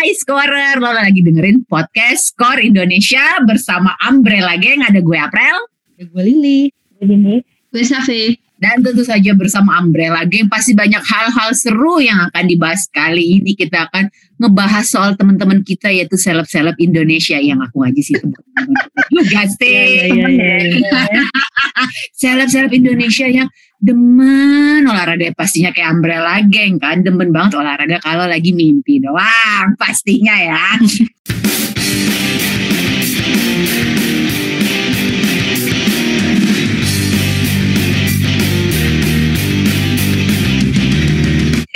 Hai Scorer, lo lagi dengerin podcast Score Indonesia bersama Umbrella Gang. Ada gue April. Gue Lili. Gue Dini. Gue Safi. Dan tentu saja bersama Umbrella Gang pasti banyak hal-hal seru yang akan dibahas kali ini. Kita akan ngebahas soal teman-teman kita yaitu seleb-seleb Indonesia yang aku aja sih juga sih. Iya, iya, iya. Seleb-seleb Indonesia yang demen olahraga pastinya kayak Umbrella Gang kan. Demen banget olahraga kalau lagi mimpi doang pastinya ya.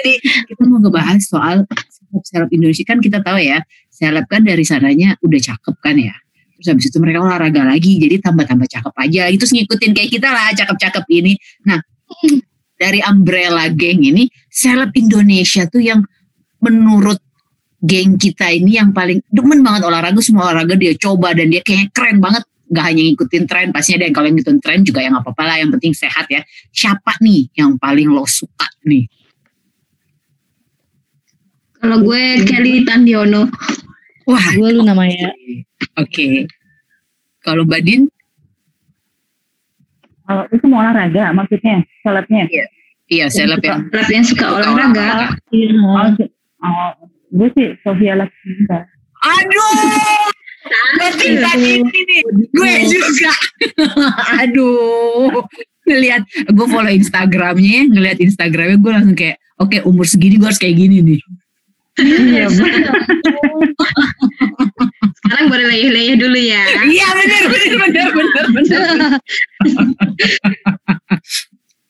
Jadi kita mau ngebahas soal seleb Indonesia. Kan kita tahu ya seleb kan dari sananya udah cakep kan ya. Terus habis itu mereka olahraga lagi jadi tambah-tambah cakep aja. Itu ngikutin kayak kita lah cakep-cakep ini. Nah dari Umbrella Gang ini seleb Indonesia tuh yang menurut geng kita ini yang paling demen banget olahraga. Semua olahraga dia coba dan dia kayak keren banget. Nggak hanya ngikutin tren pastinya dan kalau ngikutin tren juga yang apa apa lah yang penting sehat ya. Siapa nih yang paling lo suka nih? Kalau gue Kelly Tandiono. wah. Gue lu namanya. oke. Kalau Badin Kalau itu mau olahraga maksudnya, selebnya. iya seleb yang Lab yang suka olahraga. Iya. Oh, oh, gue sih Sofia Lasminda. Aduh, berarti tadi ini gue juga. Aduh, ngelihat gue follow Instagramnya, ngelihat Instagramnya gue langsung kayak, oke umur segini gue harus kayak gini nih. Iya, Sekarang boleh leyeh-leyeh dulu ya. Iya benar benar benar benar benar.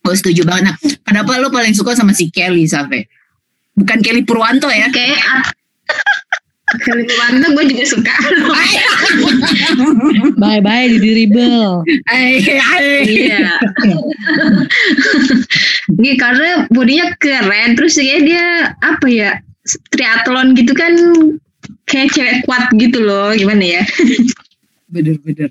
Gue setuju banget. Nah, kenapa lo paling suka sama si Kelly, Safe? Bukan Kelly Purwanto ya? Oke. ah. Kelly Purwanto gue juga suka. Bye bye di dribble. Iya. Iya karena bodinya keren terus kayak dia apa ya triathlon gitu kan kayak cewek kuat gitu loh gimana ya Bener-bener.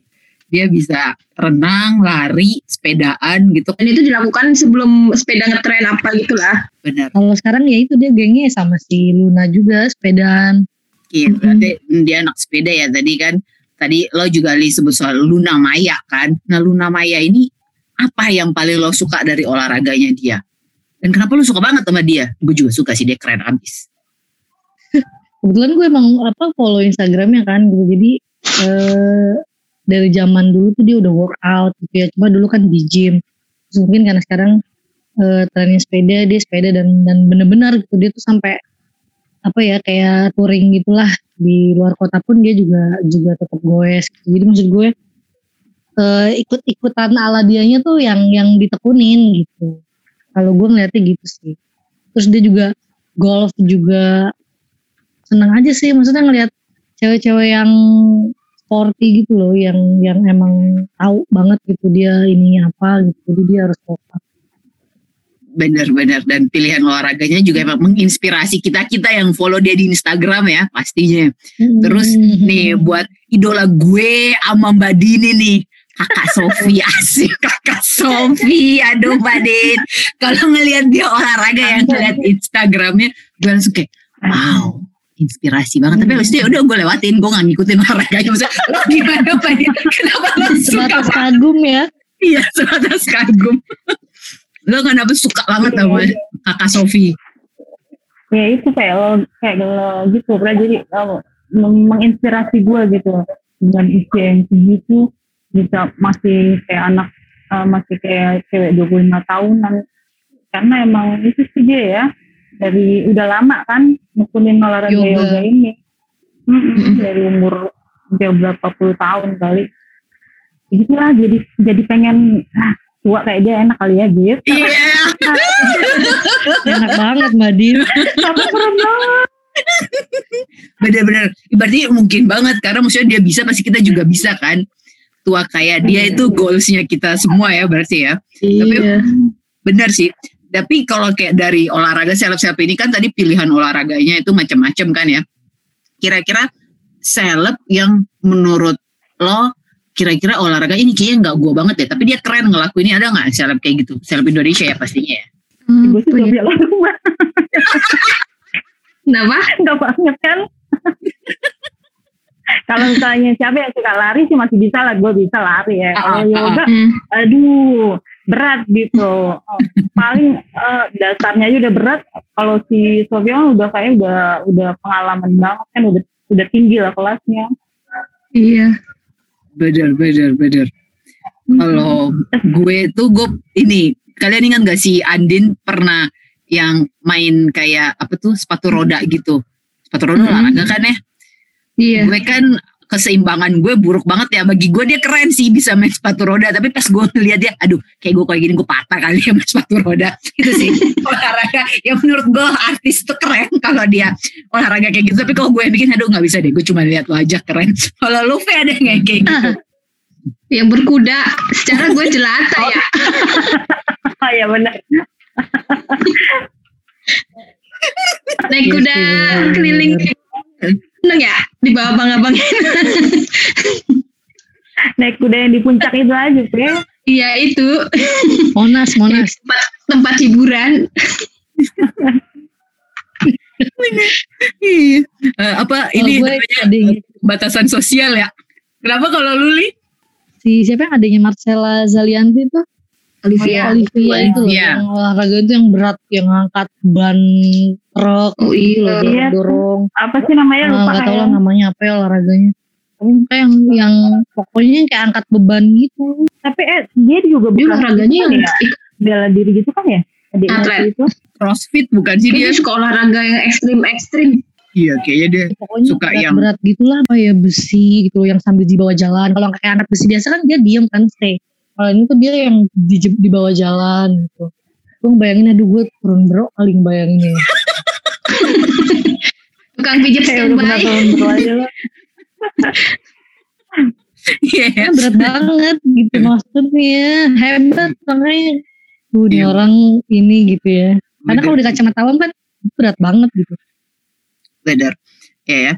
Dia bisa renang, lari, sepedaan gitu. dan itu dilakukan sebelum sepeda ngetren apa gitulah Bener. Kalau sekarang ya itu dia gengnya sama si Luna juga sepedaan. Iya, berarti dia anak sepeda ya tadi kan. Tadi lo juga li sebut soal Luna Maya kan. Nah Luna Maya ini apa yang paling lo suka dari olahraganya dia? Dan kenapa lo suka banget sama dia? Gue juga suka sih dia keren abis. Kebetulan gue emang apa follow Instagramnya kan gitu. Jadi eh, dari zaman dulu tuh dia udah workout gitu ya. Cuma dulu kan di gym. Terus mungkin karena sekarang eh, trennya sepeda, dia sepeda dan dan bener-bener gitu dia tuh sampai apa ya kayak touring gitulah di luar kota pun dia juga juga tetap goes. Gitu. Jadi maksud gue eh, ikut-ikutan ala dianya tuh yang yang ditekunin gitu. Kalau gue ngeliatnya gitu sih. Terus dia juga golf juga seneng aja sih maksudnya ngelihat cewek-cewek yang sporty gitu loh yang yang emang tahu banget gitu dia ininya apa gitu jadi dia harus fokus. Bener-bener. Dan pilihan olahraganya juga emang menginspirasi kita-kita yang follow dia di Instagram ya pastinya. Terus nih buat idola gue sama Mbak Dini nih. Kakak Sofi asik. Kakak Sofi. Aduh Mbak Din. Kalau ngelihat dia olahraga yang ngeliat Instagramnya gue langsung kayak wow inspirasi banget. Tapi habis itu ya udah gue lewatin gue gak ngikutin olahraganya maksudnya lo gimana Din kenapa lo suka kagum ya? Iya sebatas kagum. Lo kenapa suka banget sama kakak Sofi? Ya itu kayak lo kayak lo gitu bro. Jadi lo meng- menginspirasi gue gitu dengan usia yang segitu bisa masih kayak anak eh, masih kayak cewek 25 tahunan. Karena emang itu sih dia ya dari udah lama kan nekunin olahraga Yoga. yoga, ini. Dari umur udah berapa puluh tahun kali. Gitulah jadi jadi pengen ah, tua kayak dia enak kali ya gitu iya. Enak banget mbak Din Tapi keren banget. Bener-bener. Berarti mungkin banget karena maksudnya dia bisa pasti kita juga bisa kan. Tua kayak dia itu goalsnya kita semua ya berarti ya. Tapi iya. bener sih tapi kalau kayak dari olahraga seleb-seleb ini kan tadi pilihan olahraganya itu macam-macam kan ya. Kira-kira seleb yang menurut lo kira-kira olahraga ini kayaknya nggak gua banget deh tapi dia keren ngelakuinnya. Ada nggak seleb kayak gitu? Seleb Indonesia ya pastinya ya? Hmm, gue sih apa ya? gak Kenapa? nggak banget kan? Kalau misalnya siapa yang suka lari sih masih bisa lah gue bisa lari ya. Ah, kalau ah, yoga Hmm. aduh berat gitu paling eh, dasarnya aja udah berat kalau si Sofia kan udah kayak udah udah pengalaman banget kan udah udah tinggi lah kelasnya Iya. Bener, bener, bener. Kalau gue tuh gue ini kalian ingat gak sih Andin pernah yang main kayak apa tuh sepatu roda gitu sepatu roda olahraga kan ya Iya. gue kan keseimbangan gue buruk banget ya. Bagi gue dia keren sih bisa main sepatu roda. Tapi pas gue ngeliat dia aduh kayak gue kayak gini gue patah kali ya main sepatu roda. Itu sih olahraga. Yang menurut gue artis tuh keren kalau dia olahraga kayak gitu. Tapi kalau gue yang bikin aduh nggak bisa deh. Gue cuma lihat lo aja keren. Kalau lu Fe, ada nggak yang kayak gitu? Yang berkuda. Secara gue jelata ya. ah ya benar. Naik kuda keliling. Seneng ya? Di bawah abang-abangnya. naik kuda yang di puncak itu aja sih Iya itu. Monas, Monas. Tempat, tempat hiburan. Iya. Eh, apa Kalau ini namanya adanya batasan sosial ya kenapa kalau Luli si siapa yang adanya Marcella Zalianti tuh Olivia. Olivia itu loh Olivia. yang olahraga itu yang berat yang ngangkat ban truk Oh gitu loh, iya. Iya. dorong apa sih namanya Ah, lupa nggak tahu lah namanya apa ya olahraganya tapi kayak yang yang pokoknya yang kayak angkat beban gitu tapi eh dia juga Dia olahraganya yang ya, bela diri gitu kan ya adiknya Atlet. itu crossfit bukan sih dia suka olahraga yang ekstrim-ekstrim. iya kayaknya dia pokoknya Suka berat, yang- berat gitulah apa ya besi gitu yang sambil di bawah jalan kalau kayak anak besi biasa kan dia diem kan stay kalau ini tuh dia yang di, di bawah jalan gitu. Gue bayangin aduh gue turun bro paling bayangin ya Tukang pijat standby. iya Kan berat banget gitu maksudnya. Hebat makanya. Tuh nih Iya. orang ini gitu ya. Karena kalau di kacamata awam kan berat banget gitu. Bener ya ya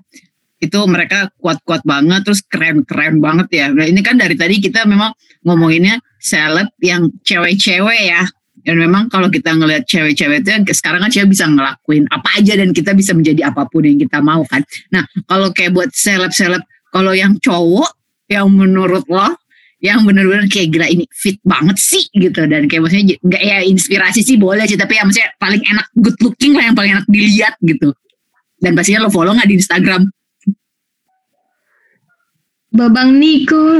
itu mereka kuat-kuat banget terus keren-keren banget ya. Nah ini kan dari tadi kita memang ngomonginnya seleb yang cewek-cewek ya. Dan memang kalau kita ngelihat cewek-cewek itu yang sekarang kan cewek bisa ngelakuin apa aja dan kita bisa menjadi apa pun yang kita mau kan. Nah kalau kayak buat seleb-seleb kalau yang cowok yang menurut lo yang bener-bener kayak gila ini fit banget sih gitu. Dan kayak maksudnya nggak ya inspirasi sih boleh sih tapi ya maksudnya paling enak good looking lah yang paling enak dilihat gitu. Dan pastinya lo follow nggak di Instagram Babang Niko.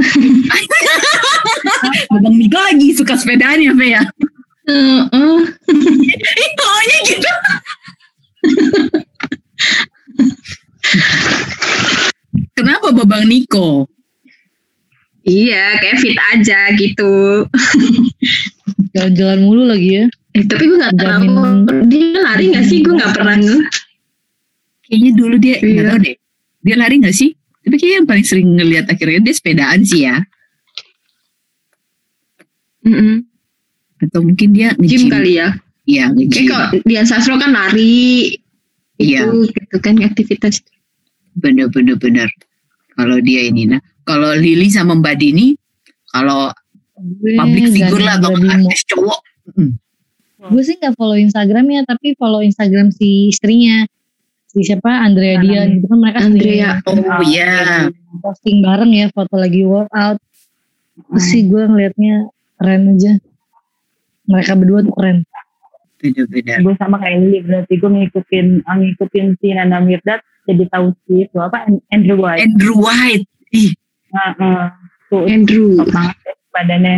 Bang Niko lagi suka sepedaan ya Fe ya Heeh. Ih, pokoknya gitu Kenapa Babang Niko? Iya, kayak fit aja gitu. jalan-jalan mulu lagi ya Eh, tapi gue gak tahu Jamin- dia lari gak sih? Gue gak pernah nge. Kayaknya dulu dia nggak Iya. tahu deh. Dia lari nggak sih? Tapi kayaknya yang paling sering ngelihat akhirnya dia sepedaan sih ya. Mm-mm. Atau mungkin dia Gym nge-gym. kali ya. Iya, Kayak nge-gym. kalau Dian Sastro kan lari. Iya. Itu gitu kan aktivitas. Bener-bener bener. Kalau dia ini nah, kalau Lili sama Mbak Dini, kalau public figure gak- lah atau gak artis cowok, mm, gue sih nggak follow Instagramnya tapi follow Instagram si istrinya si siapa? Andrea Dian gitu kan mereka Andrea. sering oh iya, posting bareng ya foto lagi workout terus Hmm. sih gue ngelihatnya keren aja. Mereka berdua tuh keren. Bener-bener. gue sama kayak Lili berarti gue ngikutin ngikutin si Nanda Mirdad jadi tahu si itu apa? Andrew White. Andrew White, ih, nah, eh, tuh Andrew. banget ya badannya.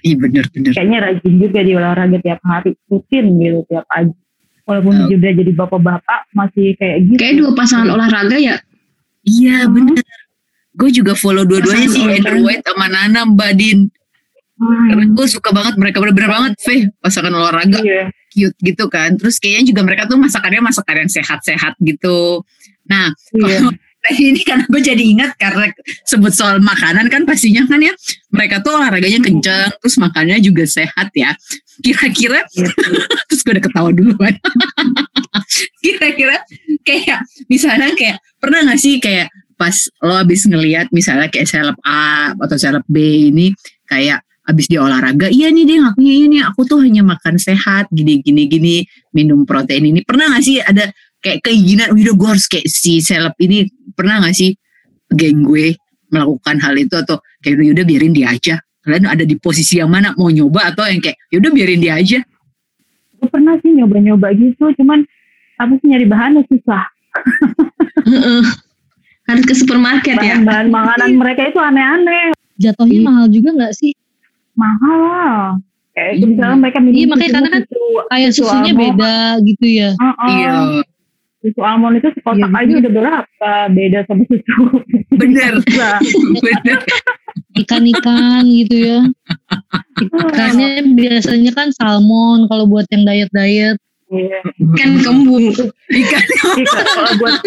Ih bener-bener. kayaknya rajin juga di olahraga tiap hari. Rutin gitu tiap pagi walaupun dia udah jadi bapak-bapak masih kayak gitu Kayak dua pasangan olahraga ya. Iya bener. Gue juga follow dua-duanya sih. Andrew White sama Nana Mbak Din. Hmm, Karena gue suka banget mereka bener-bener banget Fe pasangan olahraga iya. cute gitu kan. Terus kayaknya juga mereka tuh masakannya masakan yang sehat-sehat gitu. Nah iya. kalau tadi ini kan gue jadi ingat karena sebut soal makanan kan pastinya kan ya mereka tuh olahraganya kenceng terus makannya juga sehat ya. Kira-kira Gitu. terus gue udah ketawa duluan. Kira-kira kayak misalnya kayak pernah gak sih kayak pas lo abis ngeliat misalnya kayak seleb A atau seleb B ini kayak abis dia olahraga iya nih dia ngakunya ini aku tuh hanya makan sehat gini gini gini minum protein ini pernah gak sih ada kayak keinginan udah gue harus kayak si seleb ini pernah gak sih geng gue melakukan hal itu atau kayak udah biarin dia aja kalian ada di posisi yang mana mau nyoba atau yang kayak yaudah biarin dia aja gue pernah sih nyoba-nyoba gitu cuman apa sih nyari bahannya susah Heeh. Harus ke supermarket ya. bahan-bahan makanan mereka itu aneh-aneh Jatuhnya Iya. mahal juga nggak sih? mahal lah kayak Iya. misalnya mereka minum Iya, makanya susu- karena kan susu- Kayak susu susunya beda gitu ya. Heeh. iya susu almond itu sekotak Iya, aja udah berapa beda sama susu bener Ikan-ikan gitu ya. Ikannya biasanya kan salmon kalau buat yang diet-diet. Iya. Kan kembung. ikan Jadi kalau buat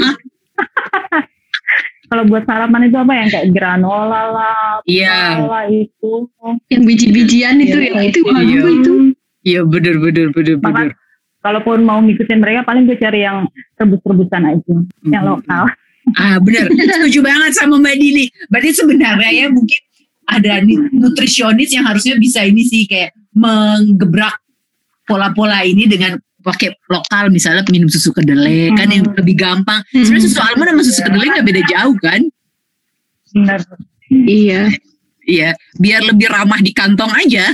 kalau buat sarapan itu apa yang kayak granola lah, Iya. apa lah itu. Yang biji-bijian itu Iya, ya. Itu iya. juga itu. iya bener bener bener bener kalaupun mau ngikutin mereka paling gue cari yang rebus-rebusan aja, yang Mhm. lokal. Ah benar, setuju banget sama Mbak Dini. Berarti sebenarnya ya mungkin ada nutrisionis yang harusnya bisa ini sih kayak menggebrak pola-pola ini dengan pakai lokal misalnya minum susu kedelai kan yang lebih gampang. Sebenarnya susu almond sama susu kedelai nggak beda jauh kan? Benar. Iya. Iya, biar lebih ramah di kantong aja.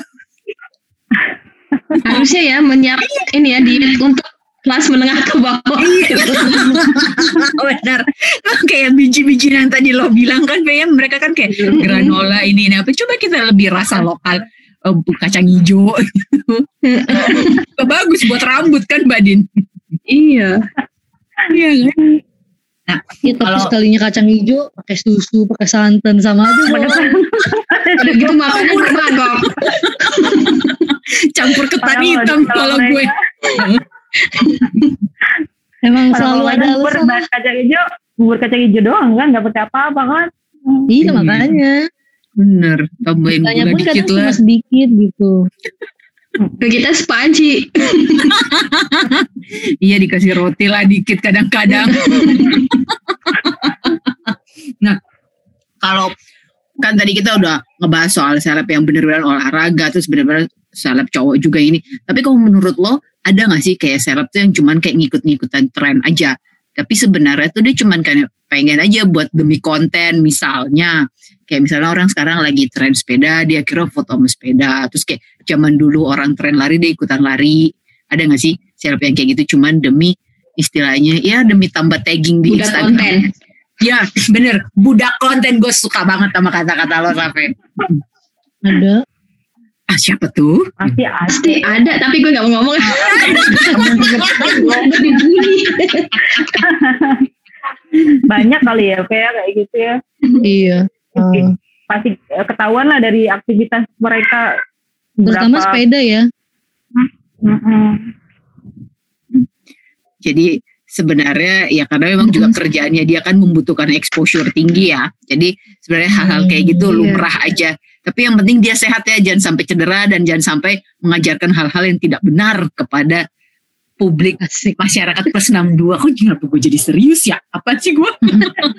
Harusnya ya menyiap ini ya diet untuk kelas menengah ke bawah. Iya, benar. kayak biji-biji yang tadi lo bilang kan, kayak mereka kan kayak granola ini, ini apa? Coba kita lebih rasa lokal. eh, kacang hijau bagus buat rambut kan Mbak Din Iya. iya kan Ya, tapi Kalau- sekalinya kacang hijau pakai susu, pakai santan sama aja. Udah gitu makanan mangkok. campur ketan Padahal hitam kalau kalau gue Emang Kalau selalu ada bubur alasan. kacang hijau, bubur kacang hijau doang kan, nggak pakai apa-apa kan? Iya makanya. bener tambahin gula dikit cuma lah sedikit gitu. Ke kita sepanci. iya dikasih roti lah dikit kadang-kadang. Nah kalau kan tadi kita udah ngebahas soal seleb yang bener-bener olahraga terus bener-bener seleb cowok juga ini. Tapi kalau menurut lo ada gak sih kayak seleb tuh yang cuman kayak ngikut-ngikutan tren aja? Tapi sebenarnya tuh dia cuman kayak pengen aja buat demi konten misalnya. Kayak misalnya orang sekarang lagi tren sepeda dia kira foto sama sepeda. Terus kayak zaman dulu orang tren lari dia ikutan lari. Ada gak sih seleb yang kayak gitu? Cuman demi istilahnya ya demi tambah tagging di Budak Instagram. konten. ya bener. Budak konten gue suka banget sama kata-kata lo Safe. Ada. ah siapa tuh? Pasti ada. Pasti ada, tapi gue gak mau ngomong. Banyak kali ya, kayak kayak gitu ya. Iya. Oke. Uh, Pasti eh, ketahuan lah dari aktivitas mereka. terutama berapa- sepeda ya. Jadi sebenarnya ya karena memang juga kerjaannya dia kan membutuhkan exposure tinggi ya jadi sebenarnya hal-hal kayak gitu Hmm, iya. lumrah aja tapi yang penting dia sehat ya jangan sampai cedera dan jangan sampai mengajarkan hal-hal yang tidak benar kepada publik Asik. masyarakat plus 62 kok kenapa gue jadi serius ya? Apa sih gue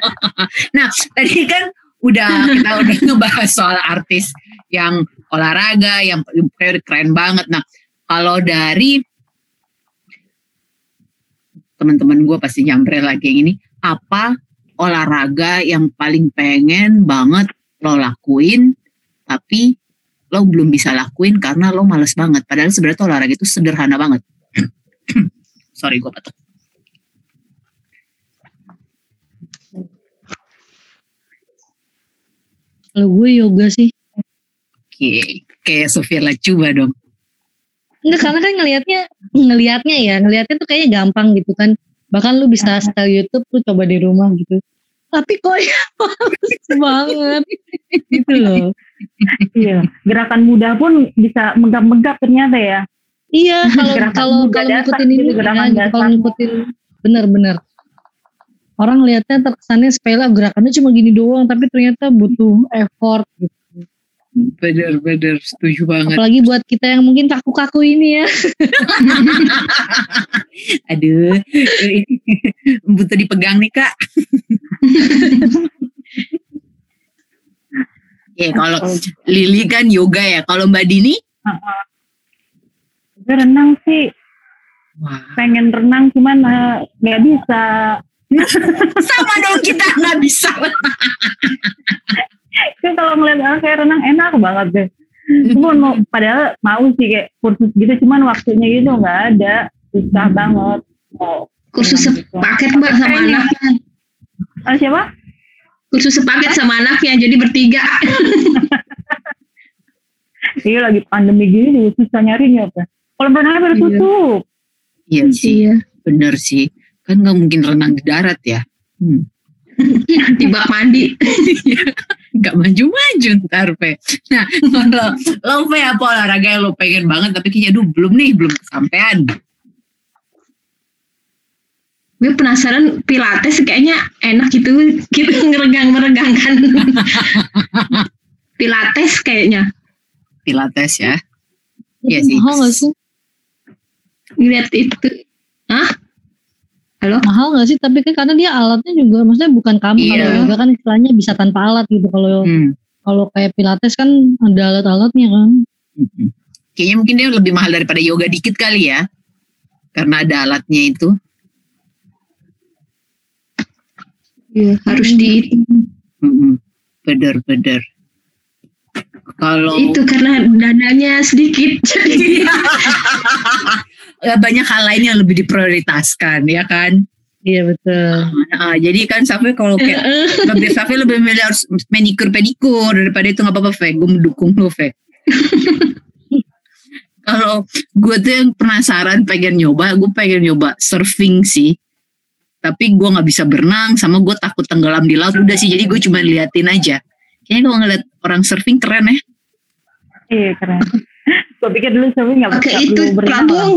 nah tadi kan udah kita udah ngebahas soal artis yang olahraga yang keren banget. Nah kalau dari teman-teman gue pasti nyamperin lagi yang ini apa olahraga yang paling pengen banget lo lakuin tapi lo belum bisa lakuin karena lo males banget. Padahal sebenarnya olahraga itu sederhana banget sorry gue batuk Kalau gue yoga sih. oke kayak Sofia Lacuba dong Enggak karena kan ngelihatnya ngelihatnya ya, ngelihatnya tuh kayaknya gampang gitu kan. Bahkan lu bisa setel YouTube lu coba di rumah gitu. Tapi kok ya banget gitu loh. Iya. Gerakan mudah pun bisa megap-megap ternyata ya. Iya, kalau Gerakan kalau kalau dasar ngikutin ini gerakan ya, dasar. kalau ngikutin benar-benar orang lihatnya terkesannya sepele gerakannya cuma gini doang tapi ternyata butuh effort gitu. bener-bener setuju banget. Apalagi buat kita yang mungkin kaku-kaku ini ya. aduh butuh dipegang nih kak. Ya kalau Lili kan yoga ya. Kalau Mbak Dini Renang sih wah pengen renang cuman eh, nggak bisa Sama dong kita nggak bisa. Kan kalau ngeliat orang kayak renang enak banget deh. Cuman mau, padahal mau sih kayak kursus gitu, cuman waktunya gitu nggak ada. Susah banget. Mau Kursus gitu. sepaket mbak sama anaknya. Ah, siapa? Kursus sepaket sama anaknya jadi bertiga. Iya lagi pandemi gini susah nyarinya apa. Kalau berenangnya baru Iya. tutup. Iya sih, Iya. bener sih. Kan nggak mungkin renang di darat ya. Hmm. Di bak mandi. Gak maju-maju ntar, Pe. Nah, kalau lo, Pe, apa olahraga yang lo pengen banget, tapi kayaknya, aduh, belum nih, belum kesampean. Gue penasaran pilates kayaknya enak gitu gitu ngeregang meregangkan. pilates kayaknya. Pilates ya. Iya Itu sih. Mahal gak sih? Lihat itu. Hah? Halo? Mahal gak sih? Tapi kan karena dia alatnya juga, maksudnya bukan kamu Iya. kalau yoga kan istilahnya bisa tanpa alat gitu. Kalau Hmm. kalau kayak pilates kan ada alat-alatnya kan. Mm-mm. Kayaknya mungkin dia lebih mahal daripada yoga dikit kali ya. Karena ada alatnya itu. Iya, harus di Mm-mm. Bener-bener. Kalau itu karena dananya sedikit. Jadi banyak hal lain yang lebih diprioritaskan ya kan. Iya betul. Nah, jadi kan Safi kalau kayak lebih Safi lebih milih harus manikur pedikur daripada itu nggak apa-apa Fe. Gue mendukung lo Fe. kalau gue tuh yang penasaran pengen nyoba, gue pengen nyoba surfing sih. Tapi gue nggak bisa berenang, sama gue takut tenggelam di laut. Udah sih, jadi gue cuma liatin aja. Kayaknya kalau ngeliat orang surfing keren ya. Iya keren. Gue pikir dulu tapi nggak pakai nggak itu pelampung.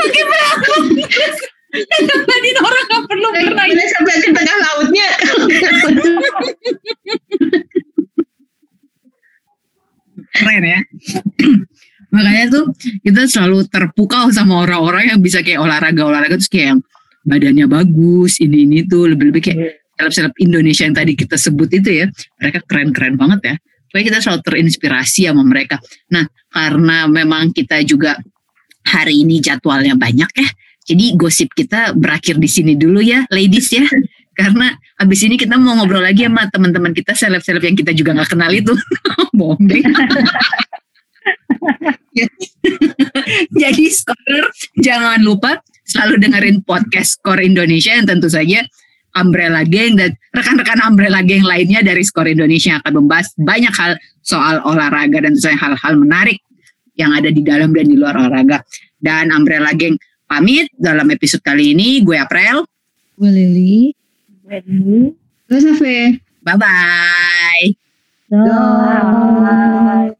Pakai pelampung. Nadine orang nggak perlu berenang. Sampai ke tengah lautnya? keren ya. Makanya tuh kita selalu terpukau sama orang-orang yang bisa kayak olahraga-olahraga terus kayak yang badannya bagus, ini ini tuh lebih-lebih kayak seleb-seleb Indonesia yang tadi kita sebut itu ya. Mereka keren-keren banget ya. Pokoknya kita selalu terinspirasi sama mereka. Nah, karena memang kita juga hari ini jadwalnya banyak ya. Jadi gosip kita berakhir di sini dulu ya, ladies ya. Karena abis ini kita mau ngobrol lagi sama teman-teman kita seleb-seleb yang kita juga nggak kenal itu. Bohong deh. Jadi scholar jangan lupa selalu dengerin podcast Skor Indonesia yang tentu saja Umbrella Gang dan rekan-rekan Umbrella Gang lainnya dari Skor Indonesia yang akan membahas banyak hal soal olahraga dan saja hal-hal menarik yang ada di dalam dan di luar olahraga. Dan Umbrella Gang pamit dalam episode kali ini. Gue April. Gue Lili. Terus Ave. Bye-bye. Dah. Bye.